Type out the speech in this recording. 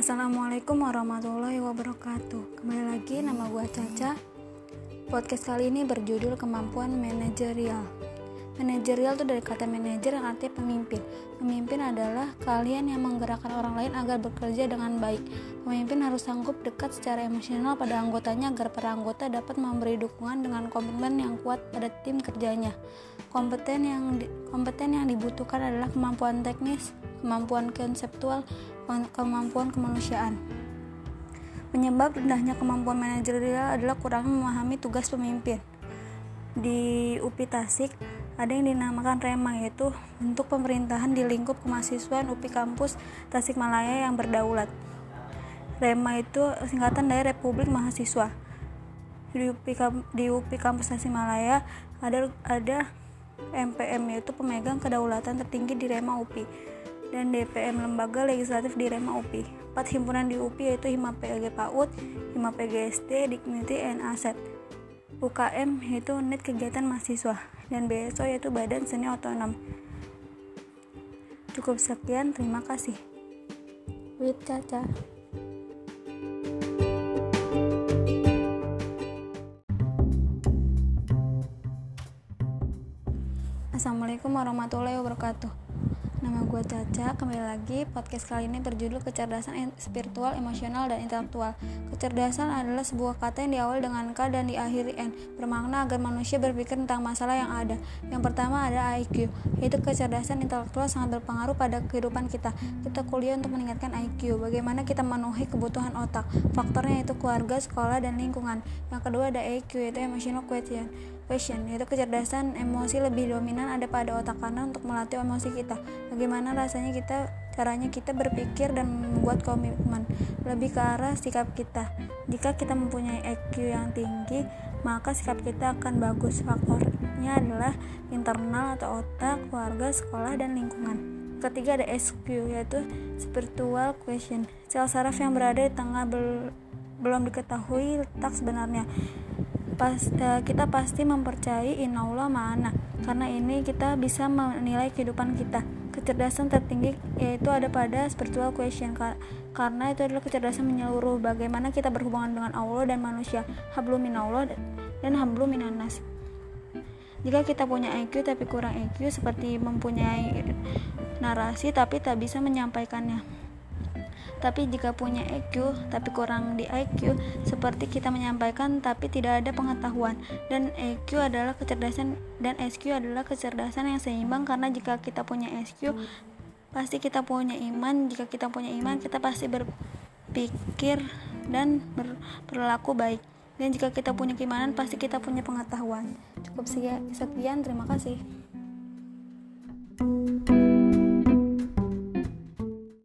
Assalamualaikum warahmatullahi wabarakatuh. Kembali lagi nama gue Caca. Podcast kali ini berjudul kemampuan manajerial. Manajerial itu dari kata manajer yang artinya pemimpin. Pemimpin adalah kalian yang menggerakkan orang lain agar bekerja dengan baik. Pemimpin harus sanggup dekat secara emosional pada anggotanya agar para anggota dapat memberi dukungan dengan komitmen yang kuat pada tim kerjanya. Kompeten yang kompeten yang dibutuhkan adalah kemampuan teknis, kemampuan konseptual, kemampuan kemanusiaan. Penyebab rendahnya kemampuan manajerial adalah kurangnya memahami tugas pemimpin. Di UPI Tasik, ada yang dinamakan REMA yaitu untuk pemerintahan di lingkup kemahasiswaan UPI Kampus Tasikmalaya yang berdaulat. REMA itu singkatan dari Republik Mahasiswa. Di UPI, di UPI Kampus Tasikmalaya ada ada MPM yaitu pemegang kedaulatan tertinggi di REMA UPI dan DPM Lembaga Legislatif di Rema UPI. Empat himpunan di UPI yaitu Hima PG PAUD, Hima PGSD, Dignity and Asset. UKM yaitu Unit Kegiatan Mahasiswa dan BSO yaitu Badan Seni Otonom. Cukup sekian, terima kasih. Wit Caca. Assalamualaikum warahmatullahi wabarakatuh. Nama gue Caca, kembali lagi podcast kali ini berjudul kecerdasan spiritual, emosional, dan intelektual. Kecerdasan adalah sebuah kata yang diawali dengan K dan diakhiri N Bermakna agar manusia berpikir tentang masalah yang ada. Yang pertama ada IQ, yaitu kecerdasan intelektual sangat berpengaruh pada kehidupan kita. Kita kuliah untuk meningkatkan IQ, bagaimana kita memenuhi kebutuhan otak. Faktornya itu keluarga, sekolah, dan lingkungan. Yang kedua ada EQ, yaitu emotional quotient Passion, yaitu kecerdasan emosi lebih dominan ada pada otak kanan untuk melatih emosi kita. Bagaimana rasanya kita, caranya kita berpikir dan membuat komitmen lebih ke arah sikap kita. Jika kita mempunyai EQ yang tinggi, maka sikap kita akan bagus. Faktornya adalah internal atau otak, keluarga, sekolah, dan lingkungan. Ketiga ada SQ yaitu spiritual question. Sel saraf yang berada di tengah bel belum diketahui letak sebenarnya pas, uh, kita pasti mempercayai inallah mana karena ini kita bisa menilai kehidupan kita. Kecerdasan tertinggi yaitu ada pada spiritual question karena itu adalah kecerdasan menyeluruh bagaimana kita berhubungan dengan Allah dan manusia. Hablum minallah dan hablum minanas jika kita punya IQ tapi kurang IQ seperti mempunyai narasi tapi tak bisa menyampaikannya tapi jika punya EQ tapi kurang di IQ, seperti kita menyampaikan tapi tidak ada pengetahuan. Dan EQ adalah kecerdasan dan SQ adalah kecerdasan yang seimbang karena jika kita punya SQ pasti kita punya iman. Jika kita punya iman, kita pasti berpikir dan berperilaku baik. Dan jika kita punya keimanan, pasti kita punya pengetahuan. Cukup sekian, terima kasih.